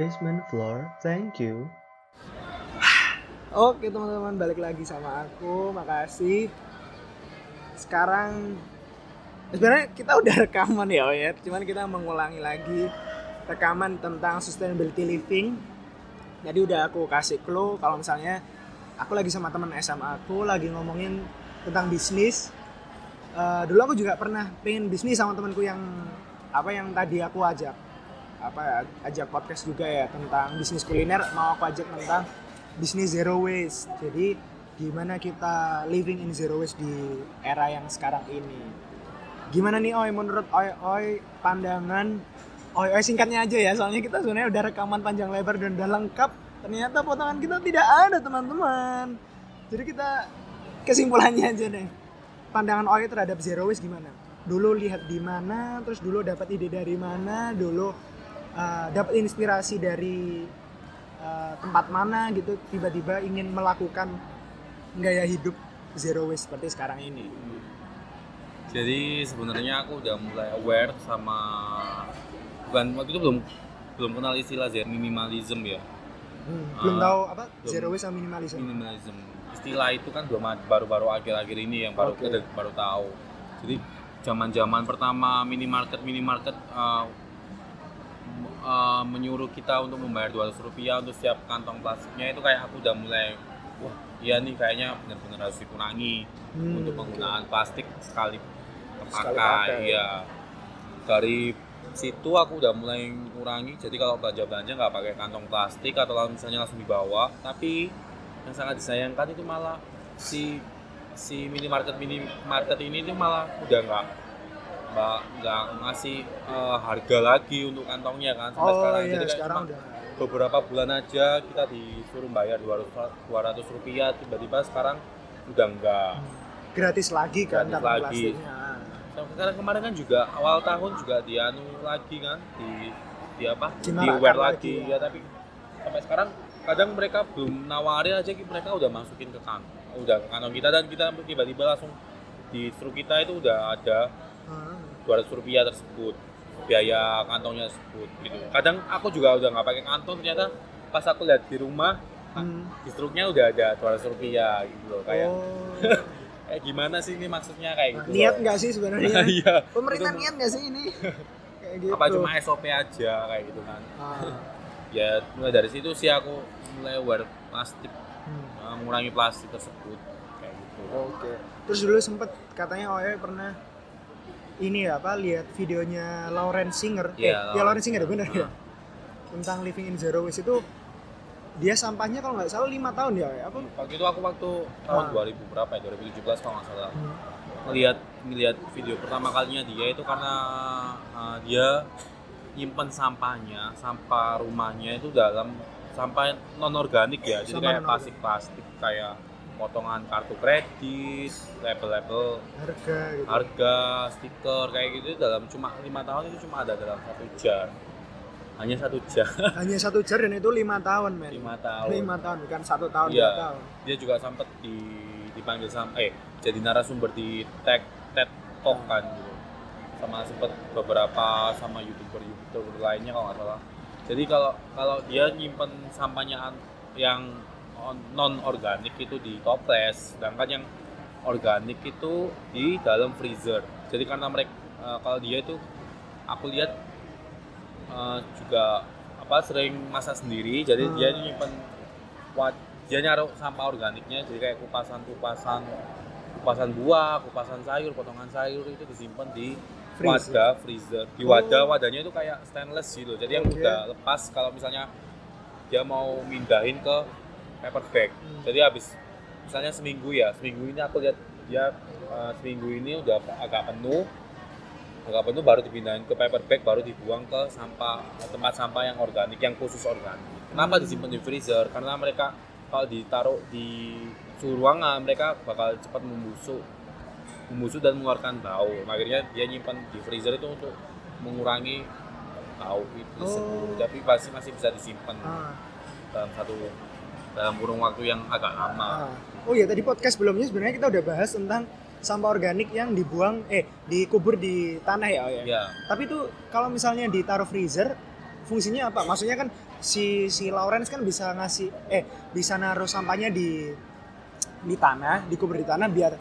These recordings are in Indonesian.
Basement floor, thank you. Oke teman-teman balik lagi sama aku, makasih. Sekarang sebenarnya kita udah rekaman ya, ya. Cuman kita mengulangi lagi rekaman tentang sustainability living. Jadi udah aku kasih clue kalau misalnya aku lagi sama teman SMA aku lagi ngomongin tentang bisnis. Eh, dulu aku juga pernah pengen bisnis sama temanku yang apa yang tadi aku ajak apa ajak podcast juga ya tentang bisnis kuliner. Mau aku ajak tentang bisnis zero waste. Jadi gimana kita living in zero waste di era yang sekarang ini? Gimana nih Oi? Menurut Oi Oi pandangan Oi Oi singkatnya aja ya. Soalnya kita sebenarnya udah rekaman panjang lebar dan udah lengkap. Ternyata potongan kita tidak ada teman-teman. Jadi kita kesimpulannya aja deh. Pandangan Oi terhadap zero waste gimana? Dulu lihat di mana terus dulu dapat ide dari mana dulu uh, dapat inspirasi dari uh, tempat mana gitu tiba-tiba ingin melakukan gaya hidup zero waste seperti sekarang ini Jadi sebenarnya aku udah mulai aware sama bukan waktu itu belum belum kenal istilah zero minimalism ya. Hmm, belum Ah, tahu apa belum. zero waste sama minimalism Minimalism. Istilah itu kan belum baru-baru akhir-akhir ini yang baru kita baru tahu. Jadi zaman-zaman pertama minimarket minimarket uh, uh, menyuruh kita untuk membayar 200 rupiah untuk setiap kantong plastiknya itu kayak aku udah mulai wah iya nih kayaknya benar-benar harus dikurangi Hmm, untuk penggunaan plastik sekali Sekali pakai pakai. ya dari situ aku udah mulai kurangi jadi kalau belanja belanja nggak pakai kantong plastik atau misalnya langsung dibawa tapi yang sangat disayangkan itu malah si si minimarket minimarket ini tuh malah udah nggak nggak nggak ngasih eh, harga lagi untuk kantongnya kan sampai oh sekarang. iya jadi kayak sekarang udah. beberapa bulan aja kita disuruh bayar 200 200 rupiah tiba-tiba sekarang udah enggak gratis lagi kan Gratis lagi. plastiknya. Sekarang kemarin kan juga awal tahun juga dianu lagi kan di di apa? Di Dimarakkan aware lagi, lagi, ya. ya tapi sampai sekarang kadang mereka belum nawarin aja mereka udah masukin ke kantong udah ke kantong kita dan kita tiba-tiba langsung di truk kita itu udah ada. Hmm. 200 rupiah tersebut biaya kantongnya tersebut gitu kadang aku juga udah nggak pakai kantong ternyata pas aku lihat di rumah Hmm. di struknya udah ada 200 rupiah gitu loh kayak Oh. kayak gimana sih ini maksudnya kayak gitu niat nggak sih sebenarnya iya pemerintah Itu- niat nggak sih ini kayak gitu apa cuma SOP aja kayak gitu kan Ah. ya mulai dari situ sih aku mulai aware plastik Hmm. mengurangi plastik tersebut kayak gitu Oke. Terus dulu sempet katanya Oe pernah ini ya apa lihat videonya Lauren Singer. Iya, eh, ya Lauren Lauren Singer benar ya. Ah. Tentang living in zero waste itu dia sampahnya kalau nggak salah lima tahun ya, apa? waktu itu aku waktu tahun Ah. 2000 berapa ya 2017 kalau nggak salah Hmm. melihat melihat video pertama kalinya dia itu karena uh, dia nyimpen sampahnya sampah rumahnya itu dalam sampah non organik ya jadi kayak plastik plastik kayak potongan kartu kredit label-label Harga gitu. harga stiker kayak gitu dalam cuma lima tahun itu cuma ada dalam satu jar hanya satu jar Hanya satu jar dan itu lima tahun, men. lima tahun Lima tahun bukan satu tahun dua tahun. dia juga sempat di dipanggil sama eh jadi narasumber di TED TED Talk kan gitu sama sempat beberapa sama youtuber youtuber lainnya kalau nggak salah jadi kalau kalau dia nyimpen sampahnya an- yang non organik itu di toples sedangkan yang organik itu di dalam freezer jadi karena mereka eh, kalau dia itu aku lihat eh, juga apa sering masak sendiri jadi Hmm. dia nyimpen wad dia naruh sampah organiknya jadi kayak kupasan kupasan kupasan buah kupasan sayur potongan sayur itu disimpan di Freezer. wadah freezer di Oh. wadah wadahnya itu kayak stainless gitu jadi yang Oke. udah lepas kalau misalnya dia mau mindahin ke paper bag Hmm. jadi habis misalnya seminggu ya seminggu ini aku lihat dia eh, seminggu ini udah agak penuh. Agak penuh baru dipindahin ke paper bag baru dibuang ke sampah tempat sampah yang organik yang khusus organik. Kenapa Hmm. disimpan di freezer? Karena mereka kalau ditaruh di suhu ruangan mereka bakal cepat membusuk. Membusuk dan mengeluarkan bau. Makanya dia nyimpan di freezer itu untuk mengurangi bau itu. Oh. tapi masih masih bisa disimpan Ah, dalam satu dalam kurun waktu yang agak lama ah. Oh iya tadi podcast sebelumnya sebenarnya kita udah bahas tentang sampah organik yang dibuang eh dikubur di tanah ya, oh ya. ya Tapi itu kalau misalnya ditaruh freezer fungsinya apa? Maksudnya kan si si Lawrence kan bisa ngasih eh bisa naruh sampahnya di di tanah, dikubur di tanah biar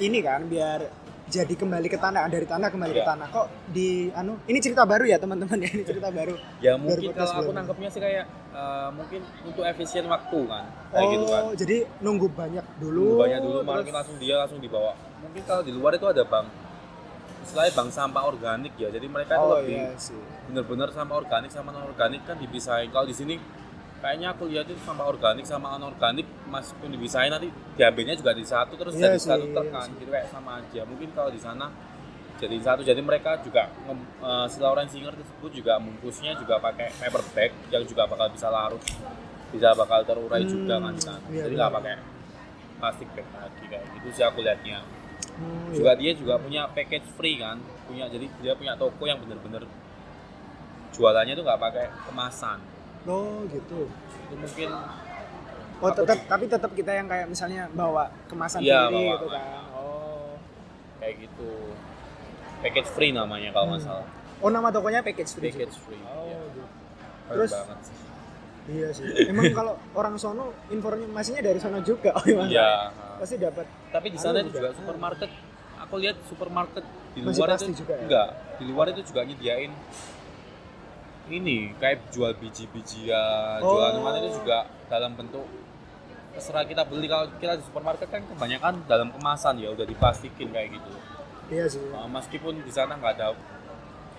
ini kan biar jadi kembali ke tanah dari tanah kembali ke Iya. tanah. Kok di anu ini cerita baru ya teman-teman ya ini cerita baru. ya mungkin podcast kalau aku nangkepnya sih kayak eh, mungkin untuk efisien waktu kan kayak gitu kan Oh, jadi nunggu banyak dulu. dulu banyak dulu terus- mungkin langsung dia langsung dibawa mungkin kalau di luar itu ada bank istilahnya bank sampah organik ya jadi mereka itu Oh lebih iya sih. bener-bener sampah organik sama non organik kan dipisahin kalau di sini kayaknya aku lihat itu sampah organik sama anorganik meskipun dipisahin nanti diambilnya juga di satu terus Iya jadi sih, satu iya terkan sih. gitu kayak sama aja mungkin kalau di sana jadi satu jadi mereka juga eh, si Lauren Singer tersebut juga bungkusnya juga pakai paper bag yang juga bakal bisa larut bisa bakal terurai Hmm, juga kan di sana iya, jadi iya. nggak pakai plastik bag lagi kayak gitu sih aku lihatnya Hmm, juga iya. dia juga punya package free kan punya jadi dia punya toko yang bener-bener jualannya tuh nggak pakai kemasan Oh gitu. itu mungkin Oh tetap di- tapi tetap kita yang kayak misalnya bawa kemasan Iya, sendiri bawa. gitu kan. Oh. kayak gitu package free namanya kalau nggak Hmm. salah Oh nama tokonya package free. package free Oh, ya. gitu. Terus- banget sih Iya sih. Emang kalau orang sono informasinya dari sono juga. Oh, gimana? iya Pasti dapat. tapi di sana juga juga. supermarket aku lihat supermarket di luar itu juga ya? enggak di luar itu juga nyediain ini kayak jual biji-bijian Oh. jualan mana itu juga dalam bentuk terserah kita beli. Kalau kita di supermarket kan kebanyakan dalam kemasan ya udah diplastikin kayak gitu. Iya sih. Uh, meskipun di sana nggak ada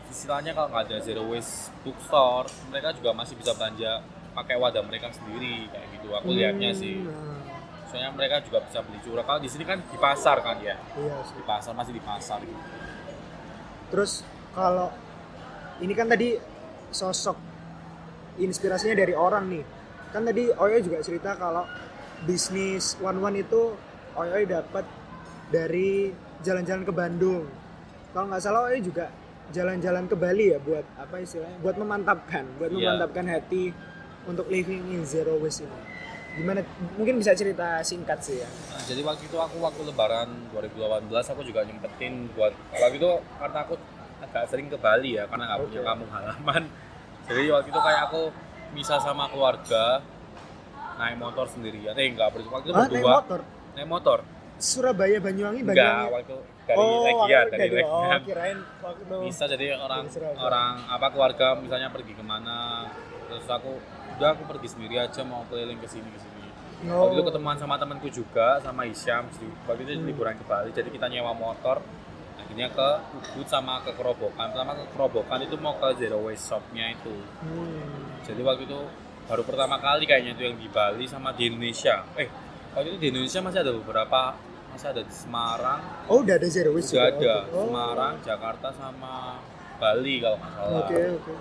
istilahnya kalau nggak ada zero waste bookstore mereka juga masih bisa belanja pakai wadah mereka sendiri kayak gitu. Aku lihatnya Hmm, sih. nah, soalnya mereka juga bisa beli curah. Kalau di sini kan di pasar kan ya? Iya sih. di pasar masih di pasar gitu. Terus kalau ini kan tadi sosok inspirasinya dari orang nih. Kan tadi Oyo juga cerita kalau bisnis One One itu Oyo dapat dari jalan-jalan ke Bandung. Kalau nggak salah Oyo juga jalan-jalan ke Bali ya buat apa istilahnya? Buat memantapkan, buat Iya. memantapkan hati untuk living in zero waste ini. Gimana? Mungkin bisa cerita singkat sih ya. Nah, jadi waktu itu aku waktu lebaran 2018 aku juga nyempetin buat waktu itu karena aku agak sering ke Bali ya karena nggak punya kampung halaman jadi waktu itu kayak aku misah sama keluarga naik motor sendirian eh enggak waktu itu Ah, naik berdua motor. naik motor Surabaya Banyuwangi enggak Banyuwangi. waktu dari oh, Legian dari dari- Oh, Legian kirain waktu bisa jadi orang orang apa keluarga misalnya pergi ke mana terus aku udah aku pergi sendiri aja mau keliling ke sini ke sini Oh. Waktu itu ketemuan sama temanku juga, sama Isyam. Waktu itu Hmm. liburan ke Bali, jadi kita nyewa motor. Akhirnya ke Ubud sama ke Kerobokan. Pertama ke Kerobokan itu mau ke Zero Waste Shop-nya itu. Hmm. Jadi waktu itu baru pertama kali kayaknya itu yang di Bali sama di Indonesia. Eh, waktu itu di Indonesia masih ada beberapa, masih ada di Semarang, Oh, udah ada zero waste juga ada. Oh. Semarang, Jakarta sama Bali kalau nggak salah. Oke, oke.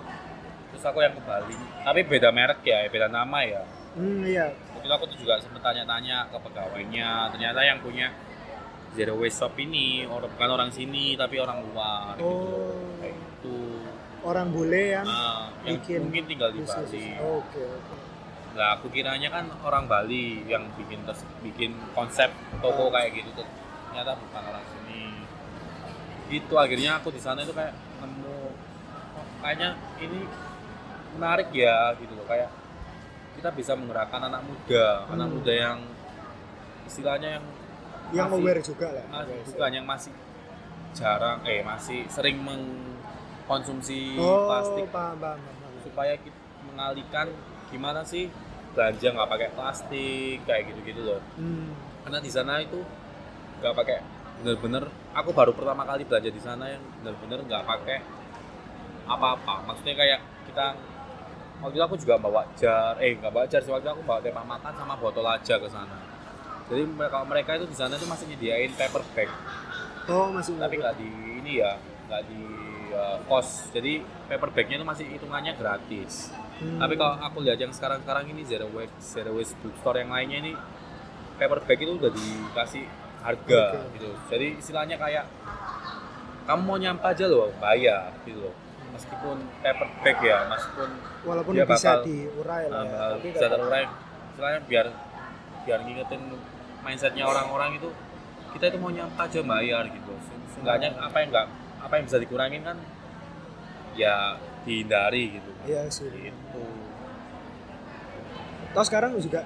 Terus aku yang ke Bali. Tapi beda merek ya, beda nama ya. Hmm, iya. Waktu itu aku tuh juga sempat tanya-tanya ke pegawainya ternyata yang punya zero waste shop ini orang bukan orang sini tapi orang luar gitu Oh. kayak itu Orang bule yang nah, yang bikin mungkin tinggal di bisnis. Bali Oke, oke. lah aku kiranya kan orang Bali yang bikin tes, bikin konsep toko kayak gitu tuh ternyata bukan orang sini gitu akhirnya aku di sana itu kayak nemu oh, kayaknya ini menarik ya gitu loh kayak kita bisa menggerakkan anak muda anak Hmm. muda yang istilahnya yang Yang masih- aware juga lah. masih bukan yang masih jarang eh masih sering mengkonsumsi Oh, plastik paham, paham, paham. supaya kita mengalihkan gimana sih belanja nggak pakai plastik kayak gitu-gitu loh Hmm. karena di sana itu nggak pakai bener-bener aku baru pertama kali belanja di sana yang bener-bener nggak pakai apa-apa maksudnya kayak kita waktu itu aku juga bawa jar eh nggak bawa jar sih waktu itu aku bawa tempat makan sama botol aja ke sana jadi mereka mereka itu di sana itu masih nyediain paper bag Oh, masih tapi nggak di ini ya nggak di uh, kos jadi paper bagnya itu masih hitungannya gratis Hmm. tapi kalau aku lihat yang sekarang-sekarang ini zero waste zero waste bookstore yang lainnya ini paper bag itu udah dikasih harga Oke. gitu jadi istilahnya kayak kamu mau nyampah aja loh bayar gitu loh meskipun paper bag ya meskipun walaupun dia bisa bakal, diurai lah. uh, ya, tapi bisa terurai istilahnya biar biar ngingetin mindsetnya orang-orang itu kita itu mau nyampah aja bayar gitu Se- seenggaknya apa yang nggak apa yang bisa dikurangin kan ya dihindari gitu kan. Iya sih. Gitu. Toh sekarang juga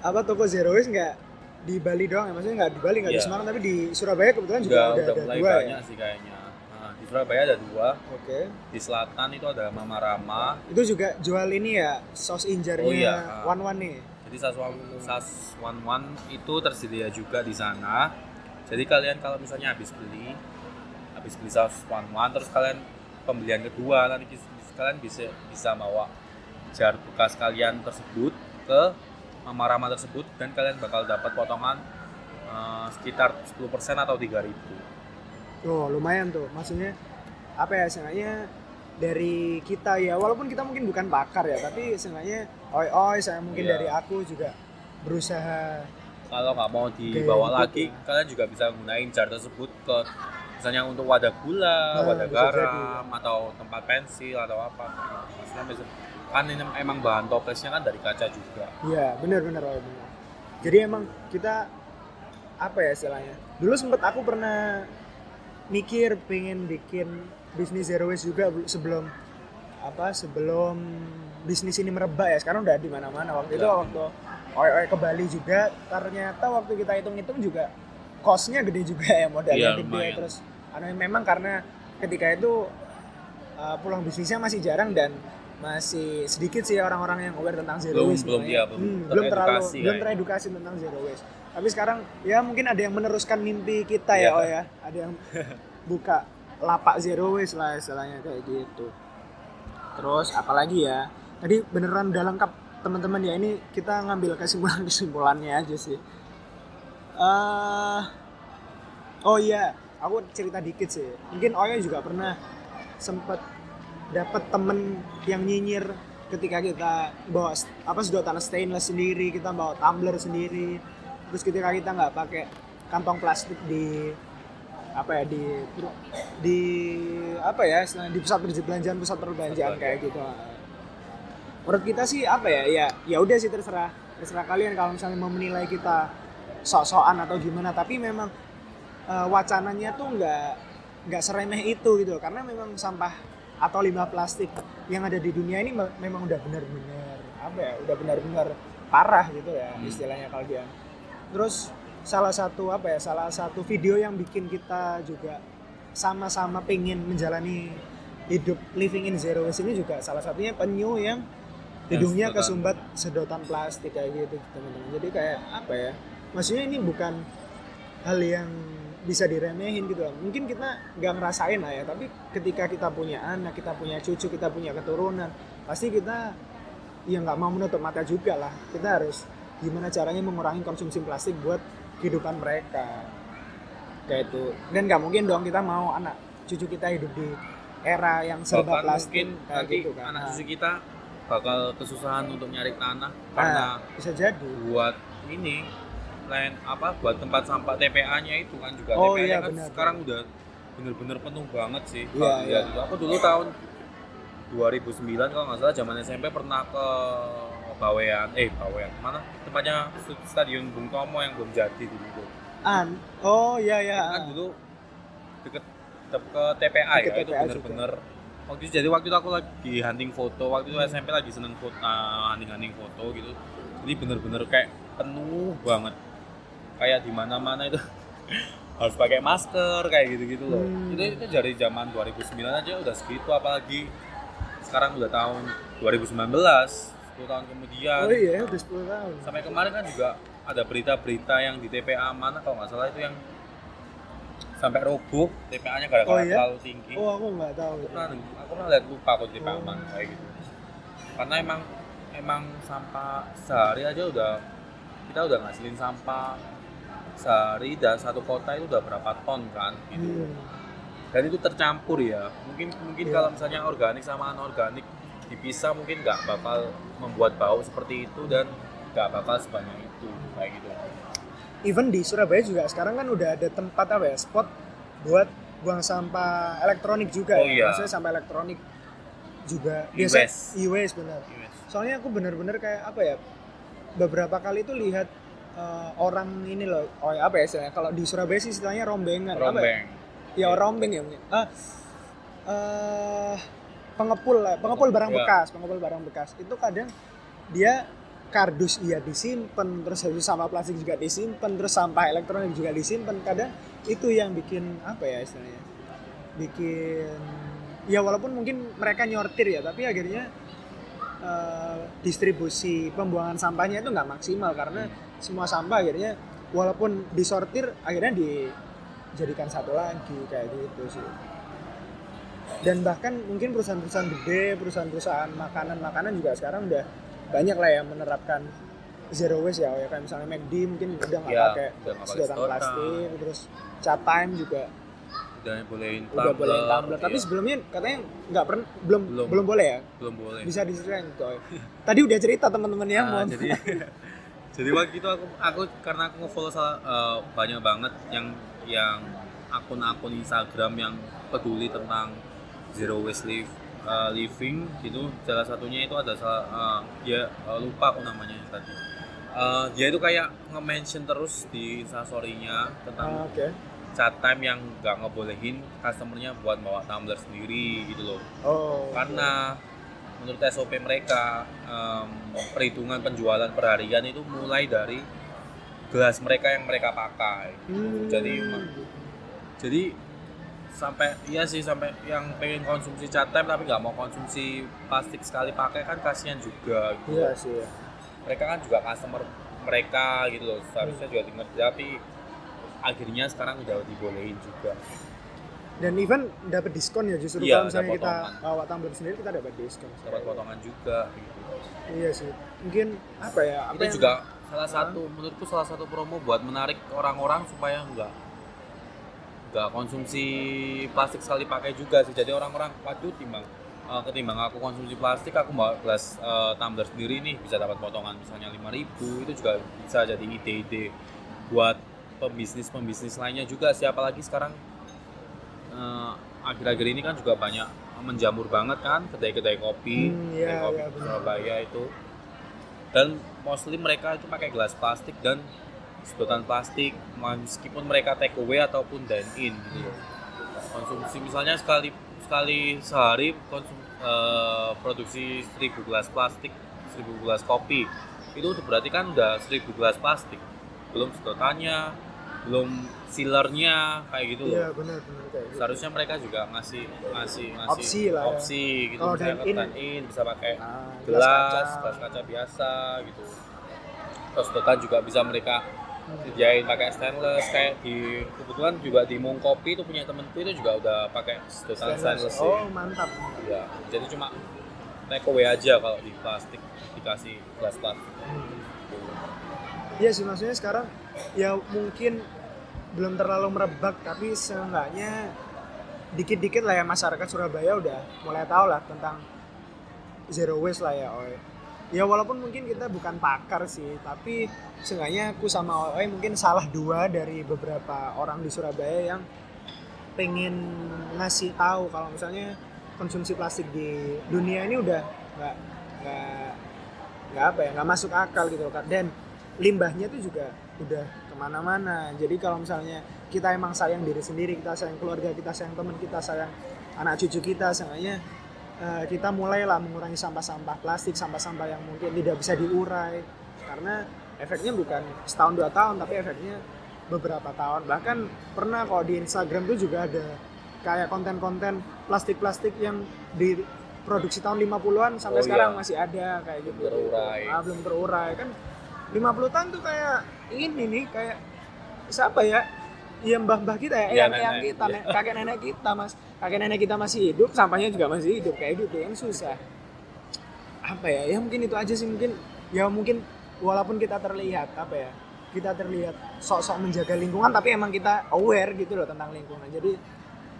apa toko Zero Waste nggak di Bali doang ya? Maksudnya nggak di Bali, nggak di Iya. Semarang, tapi di Surabaya kebetulan juga Udah, udah, udah ada mulai dua banyak ya. sih kayaknya. Nah, di Surabaya ada dua, Oke. di selatan itu ada Mama Rama. Itu juga jual ini ya, saus injarnya Oh iya. One One nih. Jadi sas one, sas one one itu tersedia juga di sana. Jadi kalian kalau misalnya habis beli, habis beli saus one one, terus kalian pembelian kedua nanti kalian bisa bisa bawa jar bekas kalian tersebut ke Mama Rama tersebut dan kalian bakal dapat potongan eh, sekitar 10% atau 3000 Oh lumayan tuh, maksudnya apa ya seenggaknya dari kita ya walaupun kita mungkin bukan pakar ya tapi seenggaknya oi oi saya mungkin Iya. dari aku juga berusaha kalau nggak mau dibawa gitu. lagi kalian juga bisa gunain jar tersebut ke misalnya untuk wadah gula, Nah, wadah garam atau tempat pensil atau apa maksudnya bisa- kan ini emang bahan toplesnya kan dari kaca juga Iya, benar benar oh, benar. Jadi emang kita apa ya istilahnya? Dulu sempet aku pernah mikir pengen bikin bisnis zero waste juga bel- sebelum apa sebelum bisnis ini merebak ya. Sekarang udah di mana-mana. Waktu itu Ya. waktu oi oi ke Bali juga ternyata waktu kita hitung-hitung juga costnya gede juga ya modalnya Iya, gede lumayan. terus anu memang karena ketika itu uh, pulang bisnisnya masih jarang dan masih sedikit sih orang-orang yang aware tentang zero Belum- waste belum, iya, belum Hmm, belum terlalu teredukasi belum kayaknya. teredukasi tentang zero waste tapi sekarang ya mungkin ada yang meneruskan mimpi kita ya Iya. oh ya ada yang buka lapak zero waste lah istilahnya kayak gitu. Terus apalagi ya? Tadi beneran udah lengkap teman-teman ya? Ini kita ngambil kesimpulan kesimpulannya aja sih. Eh oh iya aku cerita dikit sih. Mungkin Oya juga pernah sempet dapat temen yang nyinyir ketika kita bawa apa sedotan stainless sendiri kita bawa tumbler sendiri. Terus ketika kita nggak pakai kantong plastik di apa ya di di apa ya di pusat perbelanjaan pusat perbelanjaan kayak gitu. Menurut kita sih apa ya ya ya udah sih terserah. Terserah kalian kalau misalnya mau menilai kita sok-sokan atau gimana. Tapi memang eh, wacananya tuh nggak nggak seremeh itu gitu karena memang sampah atau limbah plastik yang ada di dunia ini me- memang udah benar-benar apa ya udah benar-benar parah gitu ya Hmm. istilahnya kalau dia. Terus salah satu apa ya salah satu video yang bikin kita juga sama-sama pengen menjalani hidup living in zero waste ini juga salah satunya penyu yang hidungnya kesumbat sedotan plastik kayak gitu teman-teman. Jadi kayak apa ya maksudnya ini bukan hal yang bisa diremehin gitu loh. mungkin kita nggak ngerasain lah ya tapi ketika kita punya anak kita punya cucu kita punya keturunan pasti kita ya nggak mau menutup mata juga lah. Kita harus gimana caranya mengurangi konsumsi plastik buat kehidupan mereka kayak itu dan nggak mungkin dong kita mau anak cucu kita hidup di era yang serba bahkan plastik mungkin kayak nanti gitu kan anak cucu kita bakal kesusahan untuk nyari tanah karena nah, bisa jadi buat ini lain apa buat tempat sampah TPA-nya itu kan juga Oh, TPA-nya iya, kan benar. sekarang udah bener-bener penuh banget sih Iya, iya. itu. aku dulu tahun 2009 kalau nggak salah zaman SMP pernah ke Bawean eh Bawean mana? Tempatnya stadion Bung Tomo yang belum jadi dulu an. Oh iya iya kan dulu deket, ke TPA Deket ya itu TPA bener-bener. Waktu itu jadi waktu itu aku lagi hunting foto waktu itu Hmm. SMP lagi seneng foto hunting hunting foto gitu. Jadi bener-bener kayak penuh banget. Kayak di mana-mana itu. Harus pakai masker kayak gitu-gitu loh. Hmm. itu itu dari zaman 2009 aja udah segitu apalagi sekarang udah tahun 2019 10 tahun kemudian oh iya udah 10 tahun sampai kemarin kan juga ada berita-berita yang di TPA mana kalau nggak salah itu yang sampai roboh TPA-nya gara-gara Oh, iya? terlalu tinggi. oh aku nggak tahu Aku pernah aku pernah lihat lupa kok TPA Oh. mana kayak gitu. Karena emang emang sampah sehari aja udah kita udah ngasilin sampah sehari dan satu kota itu udah berapa ton kan gitu. Hmm. Dan itu tercampur ya. Mungkin mungkin Iya. kalau misalnya organik sama anorganik dipisah mungkin nggak bakal membuat bau seperti itu dan nggak bakal sebanyak itu kayak gitu. even di Surabaya juga sekarang kan udah ada tempat apa ya spot buat buang sampah elektronik juga Oh, ya iya. maksudnya sampah elektronik juga E-waste. e-waste benar soalnya aku bener-bener kayak apa ya beberapa kali itu lihat eh, orang ini loh oh apa ya istilahnya kalau di Surabaya sih istilahnya rombengan apa ya? Rombeng. ya rombeng ya mungkin ah eh pengepul lah, pengepul barang Iya. bekas, pengepul barang bekas. Itu kadang dia kardus iya disimpan, terus habis sampah plastik juga disimpan, terus sampah elektronik juga disimpan. Kadang itu yang bikin apa ya istilahnya? Bikin ya walaupun mungkin mereka nyortir ya, tapi akhirnya eh, distribusi pembuangan sampahnya itu nggak maksimal karena semua sampah akhirnya walaupun disortir akhirnya dijadikan satu lagi kayak gitu sih dan bahkan mungkin perusahaan-perusahaan gede perusahaan-perusahaan makanan-makanan juga sekarang udah banyak lah yang menerapkan zero waste ya ya kayak misalnya McD mungkin udah nggak Iya, pakai sedotan plastik terus chat time juga udah bolehin udah boleh tumbler tapi iya. sebelumnya katanya nggak pernah belum, Belum. belum boleh ya belum boleh bisa diceritain Coy. tadi udah cerita teman-teman ya Nah, jadi jadi waktu itu aku aku karena aku nge-follow salah eh, banyak banget yang yang akun-akun Instagram yang peduli tentang zero waste live eh, living gitu. Salah satunya itu ada salah eh, dia eh, lupa aku namanya tadi. Eh, dia itu kayak nge-mention terus di instastory-nya tentang Ah, oke. chat time yang nggak ngebolehin customernya buat bawa tumbler sendiri gitu loh. Oh karena menurut SOP mereka em, perhitungan penjualan perharian itu mulai dari gelas mereka yang mereka pakai. Hmm. jadi jadi sampai iya sih sampai yang pengen konsumsi cat time tapi nggak mau konsumsi plastik sekali pakai kan kasihan juga gitu. Iya sih ya. mereka kan juga customer mereka gitu loh seharusnya juga dengar tapi akhirnya sekarang udah dibolehin juga. Dan even dapat diskon ya justru Iya, kalau misalnya kita bawa tumbler sendiri kita dapat diskon. Dapat potongan juga gitu. Iya sih. Mungkin apa ya apa itu yang- juga salah satu menurutku salah satu promo buat menarik orang-orang supaya enggak enggak konsumsi plastik sekali pakai juga sih. Jadi orang-orang waduh timbang eh, ketimbang aku konsumsi plastik aku bawa gelas eh, tumbler sendiri nih. Bisa dapat potongan misalnya 5000 itu juga bisa jadi ide-ide buat pembisnis-pembisnis lainnya juga siapa lagi sekarang eh, akhir-akhir ini kan juga banyak menjamur banget kan kedai-kedai kopi Hmm, iya, kedai kopi benar. Surabaya itu. Dan mostly mereka itu pakai gelas plastik dan sedotan plastik meskipun mereka take away ataupun dine in gitu loh. konsumsi misalnya sekali sekali sehari konsum, eh, produksi 1000 gelas plastik 1000 gelas kopi itu udah berarti kan udah 1000 gelas plastik belum sedotannya belum sealernya kayak gitu iya loh benar benar kayak gitu. seharusnya mereka juga ngasih ngasih ngasih Opsi lah ya. opsi gitu Kalau misalnya dine-in- dine in bisa pakai Nah, gelas, kaca. gelas kaca biasa gitu. Terus sedotan juga bisa mereka Sediain pakai stainless kayak di kebetulan juga di Mong Kopi itu punya temenku itu juga udah pakai Stainless. stainless, sih. oh mantap Iya, jadi cuma take away aja kalau di plastik dikasih gelas plastik. Iya sih maksudnya sekarang ya mungkin belum terlalu merebak tapi seenggaknya dikit-dikit lah ya masyarakat Surabaya udah mulai tahu lah tentang zero waste lah ya Oi. Ya walaupun mungkin kita bukan pakar sih, tapi seenggaknya aku sama Oi mungkin salah dua dari beberapa orang di Surabaya yang pengen ngasih tahu kalau misalnya konsumsi plastik di dunia ini udah nggak nggak nggak apa ya nggak masuk akal gitu kan dan limbahnya tuh juga udah ke mana-mana. Jadi kalau misalnya kita emang sayang diri sendiri kita sayang keluarga kita sayang teman kita sayang anak cucu kita seenggaknya eh, kita mulailah mengurangi sampah-sampah plastik sampah-sampah yang mungkin tidak bisa diurai. Karena efeknya bukan setahun dua tahun tapi efeknya beberapa tahun. Bahkan pernah kalau di Instagram tuh juga ada kayak konten-konten plastik-plastik yang diproduksi tahun 50-an sampai Oh, sekarang iya. masih ada kayak gitu. Belum terurai. Ah, belum terurai. Kan 50 tahun tuh kayak ini nih kayak siapa ya? Iya mbah-mbah kita ya, Iya, yang, yang nenek. kita, nek- kakek nenek kita mas, kakek nenek kita masih hidup, sampahnya juga masih hidup kayak gitu kan susah. Apa ya? Ya mungkin itu aja sih mungkin. Ya mungkin walaupun kita terlihat apa ya, kita terlihat sok-sok menjaga lingkungan, tapi emang kita aware gitu loh tentang lingkungan. Jadi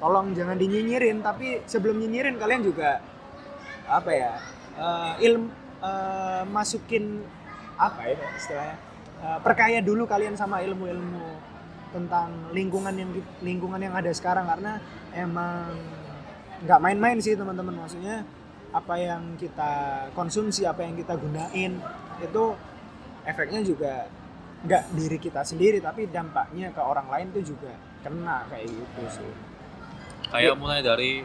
tolong jangan dinyinyirin, tapi sebelum nyinyirin kalian juga apa ya, eh, ilm eh, masukin apa ya istilahnya, eh, perkaya dulu kalian sama ilmu-ilmu tentang lingkungan yang lingkungan yang ada sekarang karena emang nggak main-main sih teman-teman. Maksudnya apa yang kita konsumsi apa yang kita gunain itu efeknya juga nggak diri kita sendiri tapi dampaknya ke orang lain tuh juga kena kayak gitu sih. Kayak mulai dari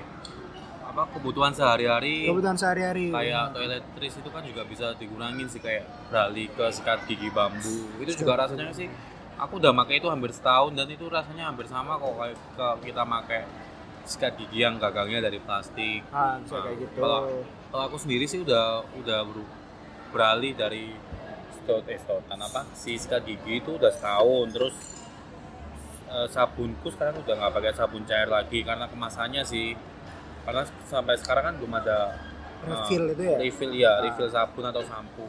apa kebutuhan sehari-hari. Kebutuhan sehari-hari. Kayak toiletries itu kan juga bisa dikurangin sih kayak beralih ke sikat gigi bambu. Itu juga rasanya sih aku udah pakai itu hampir setahun dan itu rasanya hampir sama kok kayak ke kita pakai sikat gigi yang gagangnya dari plastik. Ah bisa Nah, kayak gitu. kalau kalau aku sendiri sih udah udah ber- beralih dari stot eh stotan apa si sikat gigi itu udah setahun. Terus eh, sabunku sekarang udah nggak pakai sabun cair lagi karena kemasannya sih. Karena sampai sekarang kan belum ada refill itu ya? refill ya Ah. refill sabun atau sampo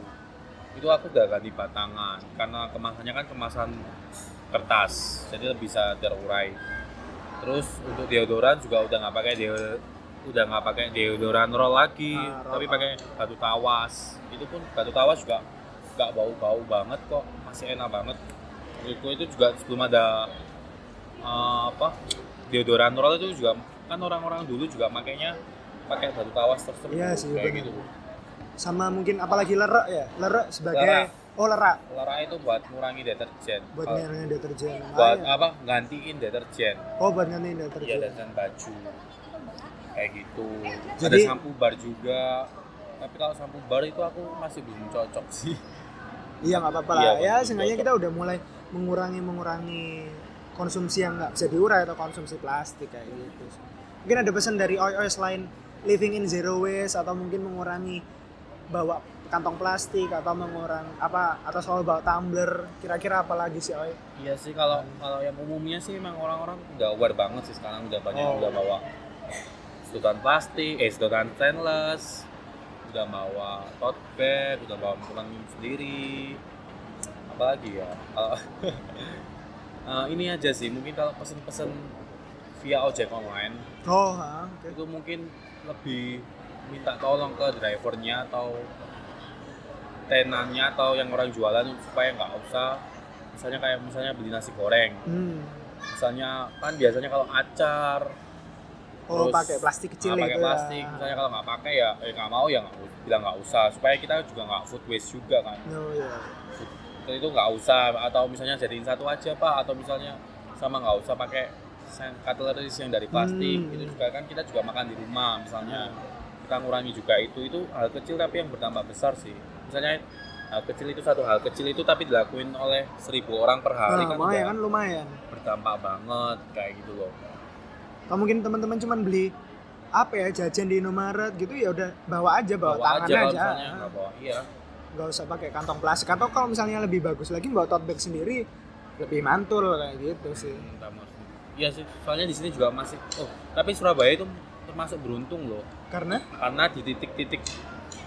itu aku udah ganti batangan karena kemasannya kan kemasan kertas jadi lebih bisa terurai. Terus untuk deodoran juga udah nggak pakai udah nggak pakai deodoran roll lagi Ah, roll tapi pakai batu tawas. Itu pun batu tawas juga nggak bau-bau banget kok masih enak banget. Menurutku itu juga sebelum ada eh, apa deodoran roll itu juga kan orang-orang dulu juga makainya pakai batu tawas Iya sih, kayak bener. gitu sama mungkin apalagi lerek ya. Lerek sebagai Lerek. oh lerek Lara itu buat ngurangi deterjen. Buat ngilangin deterjen. buat Lumayan. apa? Gantiin deterjen. Oh buat iya deterjen. Deterjen baju. Kayak gitu. Ada Jadi- sampo bar juga. Tapi kalau sampo bar itu aku masih belum cocok sih. Iya nggak apa-apa Iya, lah ya betul, seenggaknya betul. kita udah mulai mengurangi mengurangi konsumsi yang nggak bisa diurai atau konsumsi plastik kayak gitu. Mungkin ada pesan dari oi oi selain living in zero waste atau mungkin mengurangi bawa kantong plastik atau mengurang apa atau selalu bawa tumbler. Kira-kira apa lagi sih oi? Iya sih kalau kalau yang umumnya sih emang orang-orang udah aware banget sih sekarang udah banyak Oh. udah bawa sedotan plastik eh sedotan stainless udah bawa tote bag udah bawa makanan minum sendiri. Apalagi ya? Kalau- Eh, ini aja sih mungkin kalau pesen-pesen via ojek online oh ha, oke. itu mungkin lebih minta tolong ke drivernya atau tenannya atau yang orang jualan supaya nggak usah. Misalnya kayak misalnya beli nasi goreng. Hmm. misalnya kan biasanya kalau acar oh Terus, pakai plastik kecil nggak pakai gitu plastik. Ya. misalnya kalau nggak pakai ya eh nggak mau ya nggak bilang nggak usah. Supaya kita juga nggak food waste juga kan. Oh Food- itu nggak usah. Atau misalnya jadiin satu aja pak. Atau misalnya sama nggak usah pakai cutleries yang dari plastik. Hmm. itu juga kan kita juga makan di rumah misalnya kita ngurangi juga itu itu hal kecil tapi yang berdampak besar sih. Misalnya hal kecil itu satu hal kecil itu tapi dilakuin oleh seribu orang per hari nah, kan lumayan kan lumayan. berdampak banget kayak gitu loh. Kalau mungkin teman-teman cuman beli apa ya jajan di Indomaret gitu ya udah bawa aja bawa, bawa tangan aja aja, misalnya nggak bawa iya. Nggak usah pakai kantong plastik. Atau kalau misalnya lebih bagus lagi bawa tote bag sendiri lebih mantul kayak gitu sih. Maaf. Iya sih, soalnya di sini juga masih. Oh, tapi Surabaya itu termasuk beruntung loh, karena karena di titik-titik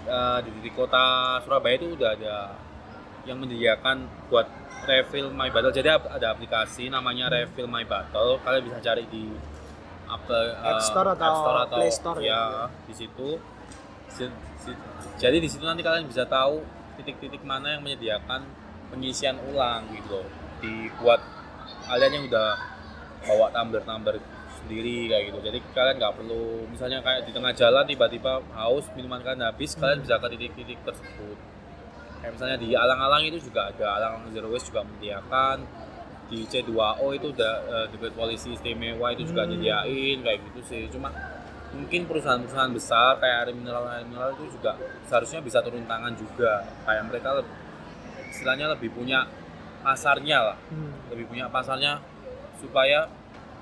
eh, di titik kota Surabaya itu udah ada yang menyediakan buat refill My Battle. Jadi ada aplikasi namanya Refill My Battle. Kalian bisa cari di apa eh, App Store atau Play Store ya, gitu. di situ. Si- si- Jadi di situ nanti kalian bisa tahu titik-titik mana yang menyediakan pengisian ulang gitu loh. Dibuat kalian yang udah bawa tumbler-tumbler sendiri kayak gitu. Jadi kalian nggak perlu misalnya kayak di tengah jalan tiba-tiba haus minuman kalian habis, kalian bisa ke titik-titik tersebut. Kayak misalnya di alang-alang itu juga ada alang-alang zero waste juga menyediakan di C2O itu udah eh, di polisi istimewa itu juga Hmm. nyediain kayak gitu sih. Cuma mungkin perusahaan-perusahaan besar kayak air mineral air mineral itu juga seharusnya bisa turun tangan juga kayak mereka lebih, istilahnya lebih punya pasarnya lah hmm, lebih punya pasarnya supaya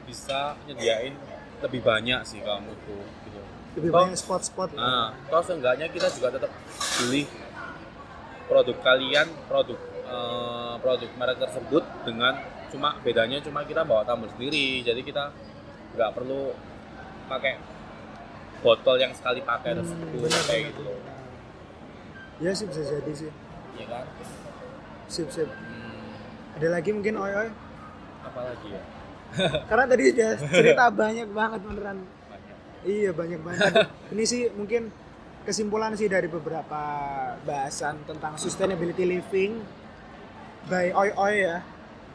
bisa nyediain lebih banyak sih kalau menurutku gitu. lebih Toh- banyak spot-spot ya. Nah, toh seenggaknya kita juga tetap beli produk kalian, produk eh, produk merek tersebut dengan cuma bedanya cuma kita bawa tumbler sendiri. Jadi kita nggak perlu pakai botol yang sekali pakai Hmm, tersebut kayak gitu ya sih bisa jadi sih Iya kan? sip sip Hmm, ada lagi mungkin oi oi apa lagi ya? karena tadi udah cerita banyak banget beneran Banyak. Iya banyak banget. Ini sih mungkin kesimpulan sih dari beberapa bahasan tentang sustainability living by Oi Oi ya,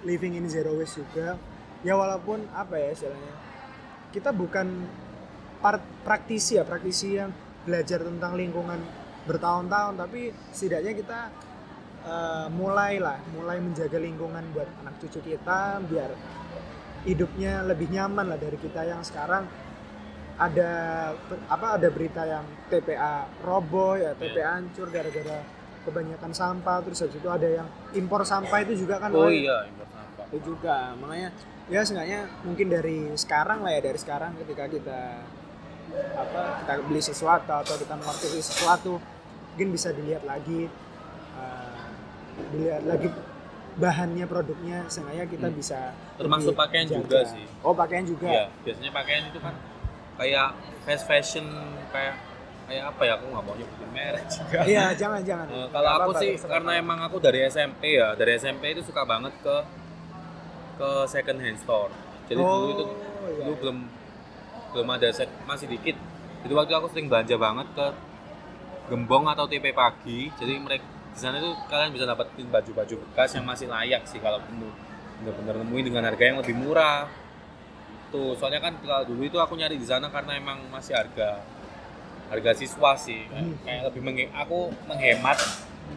living in zero waste juga. Ya walaupun apa ya istilahnya, kita bukan part praktisi ya, praktisi yang belajar tentang lingkungan bertahun-tahun, tapi setidaknya kita eh, mulai lah, mulai menjaga lingkungan buat anak cucu kita biar hidupnya lebih nyaman lah dari kita yang sekarang. Ada apa ada berita yang TPA roboh ya TPA hancur gara-gara kebanyakan sampah. Terus habis itu ada yang impor sampah itu juga kan oh iya impor sampah. Itu juga. Makanya ya seenggaknya mungkin dari sekarang lah ya dari sekarang ketika kita apa kita beli sesuatu atau kita mengkonsumsi sesuatu mungkin bisa dilihat lagi eh, dilihat lagi bahannya produknya seenggaknya kita Hmm. bisa Termasuk pakaian jaga. juga sih. oh pakaian juga Iya, biasanya pakaian itu kan kayak fast fashion kayak kayak apa ya aku nggak mau nyebutin merek juga. iya jangan jangan Eh, kalau aku sih terserah. karena emang aku dari SMP ya, dari SMP itu suka banget ke ke second hand store. Jadi dulu itu Oh, iya, dulu belum belum ada sek, masih dikit. Jadi waktu aku sering belanja banget ke Gembong atau TP Pagi. Jadi mereka di sana itu kalian bisa dapetin baju-baju bekas yang masih layak sih kalau penuh bener-bener nemuin dengan harga yang lebih murah. Tuh, soalnya kan kalau dulu itu aku nyari di sana karena emang masih harga harga siswa sih kayak, Hmm. kayak lebih menghe- aku menghemat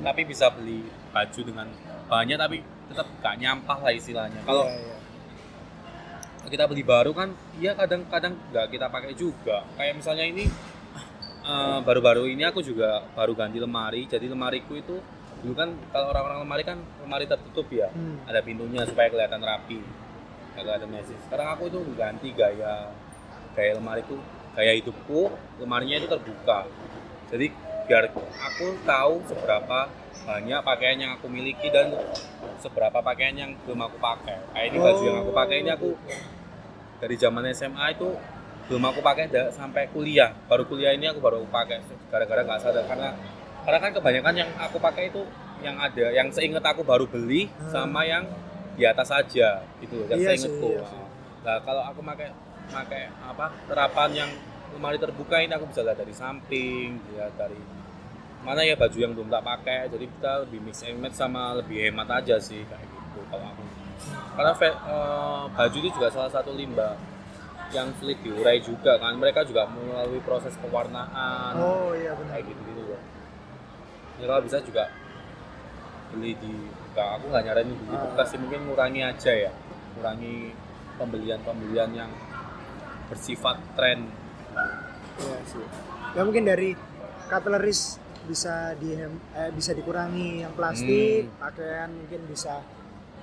tapi bisa beli baju dengan banyak tapi tetap gak nyampah lah istilahnya kalau Iya, iya. kita beli baru kan iya kadang-kadang nggak kita pakai juga kayak misalnya ini eh, baru-baru ini aku juga baru ganti lemari. Jadi lemariku itu dulu kan kalau orang-orang lemari kan lemari tertutup ya. Hmm. ada pintunya supaya kelihatan rapi nggak kelihatan messy. Sekarang aku itu ganti gaya gaya lemariku gaya hidupku lemarinya itu terbuka. Jadi biar aku tahu seberapa banyak pakaian yang aku miliki dan seberapa pakaian yang belum aku pakai. Kayak ini baju yang aku pakai ini aku dari zaman SMA itu belum aku pakai sampai kuliah. Baru kuliah ini aku baru pakai gara-gara nggak sadar. Karena karena kan kebanyakan yang aku pakai itu yang ada yang seingat aku baru beli Hmm. sama yang di atas saja gitu yang Iya seingatku. iya sih. nah kalau aku pakai pakai apa terapan yang lemari terbuka ini aku bisa lihat dari samping lihat dari mana ya baju yang belum tak pakai. Jadi kita lebih mix and match sama lebih hemat aja sih kayak gitu kalau aku. Karena eh, baju itu juga salah satu limbah yang sulit diurai juga kan. Mereka juga melalui proses pewarnaan. Oh iya benar. Kayak gitu gitu loh. Ya kalau bisa juga beli di nggak aku nggak nyaranin beli Ah. bekas sih mungkin ngurangi aja ya. Ngurangi pembelian pembelian yang bersifat tren. Iya sih. Ya mungkin dari cutleries bisa di eh, bisa dikurangi yang plastik, Hmm. pakaian mungkin bisa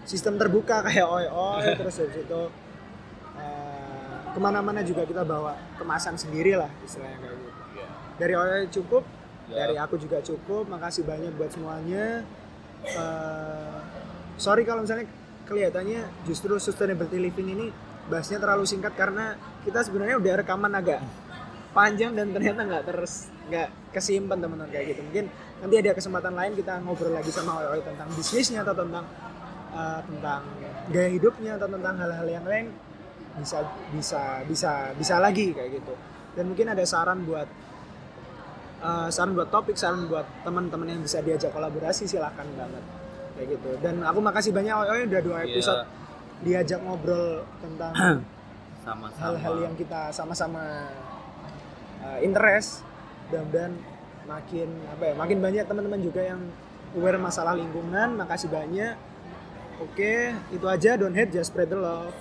sistem terbuka kayak oi oi terus habis itu ke mana-mana juga kita bawa kemasan sendiri lah istilahnya kayak gitu. ya. Dari oi cukup, Ya. dari aku juga cukup. Makasih banyak buat semuanya. Eh, sorry kalau misalnya kelihatannya justru sustainability living ini bahasnya terlalu singkat karena kita sebenarnya udah rekaman agak panjang dan ternyata nggak terus nggak kesimpan teman-teman kayak gitu mungkin nanti ada kesempatan lain kita ngobrol lagi sama Oi tentang bisnisnya atau tentang eh, tentang gaya hidupnya atau tentang hal-hal yang lain bisa bisa bisa bisa lagi kayak gitu. Dan mungkin ada saran buat eh, saran buat topik saran buat teman-teman yang bisa diajak kolaborasi silahkan banget kayak gitu. Dan aku makasih banyak Oi Oi udah dua Iya. episode diajak ngobrol tentang hal-hal yang kita sama-sama uh, interest dan makin apa ya makin banyak teman-teman juga yang aware masalah lingkungan. Makasih banyak. Oke itu aja. Don't hate just spread the love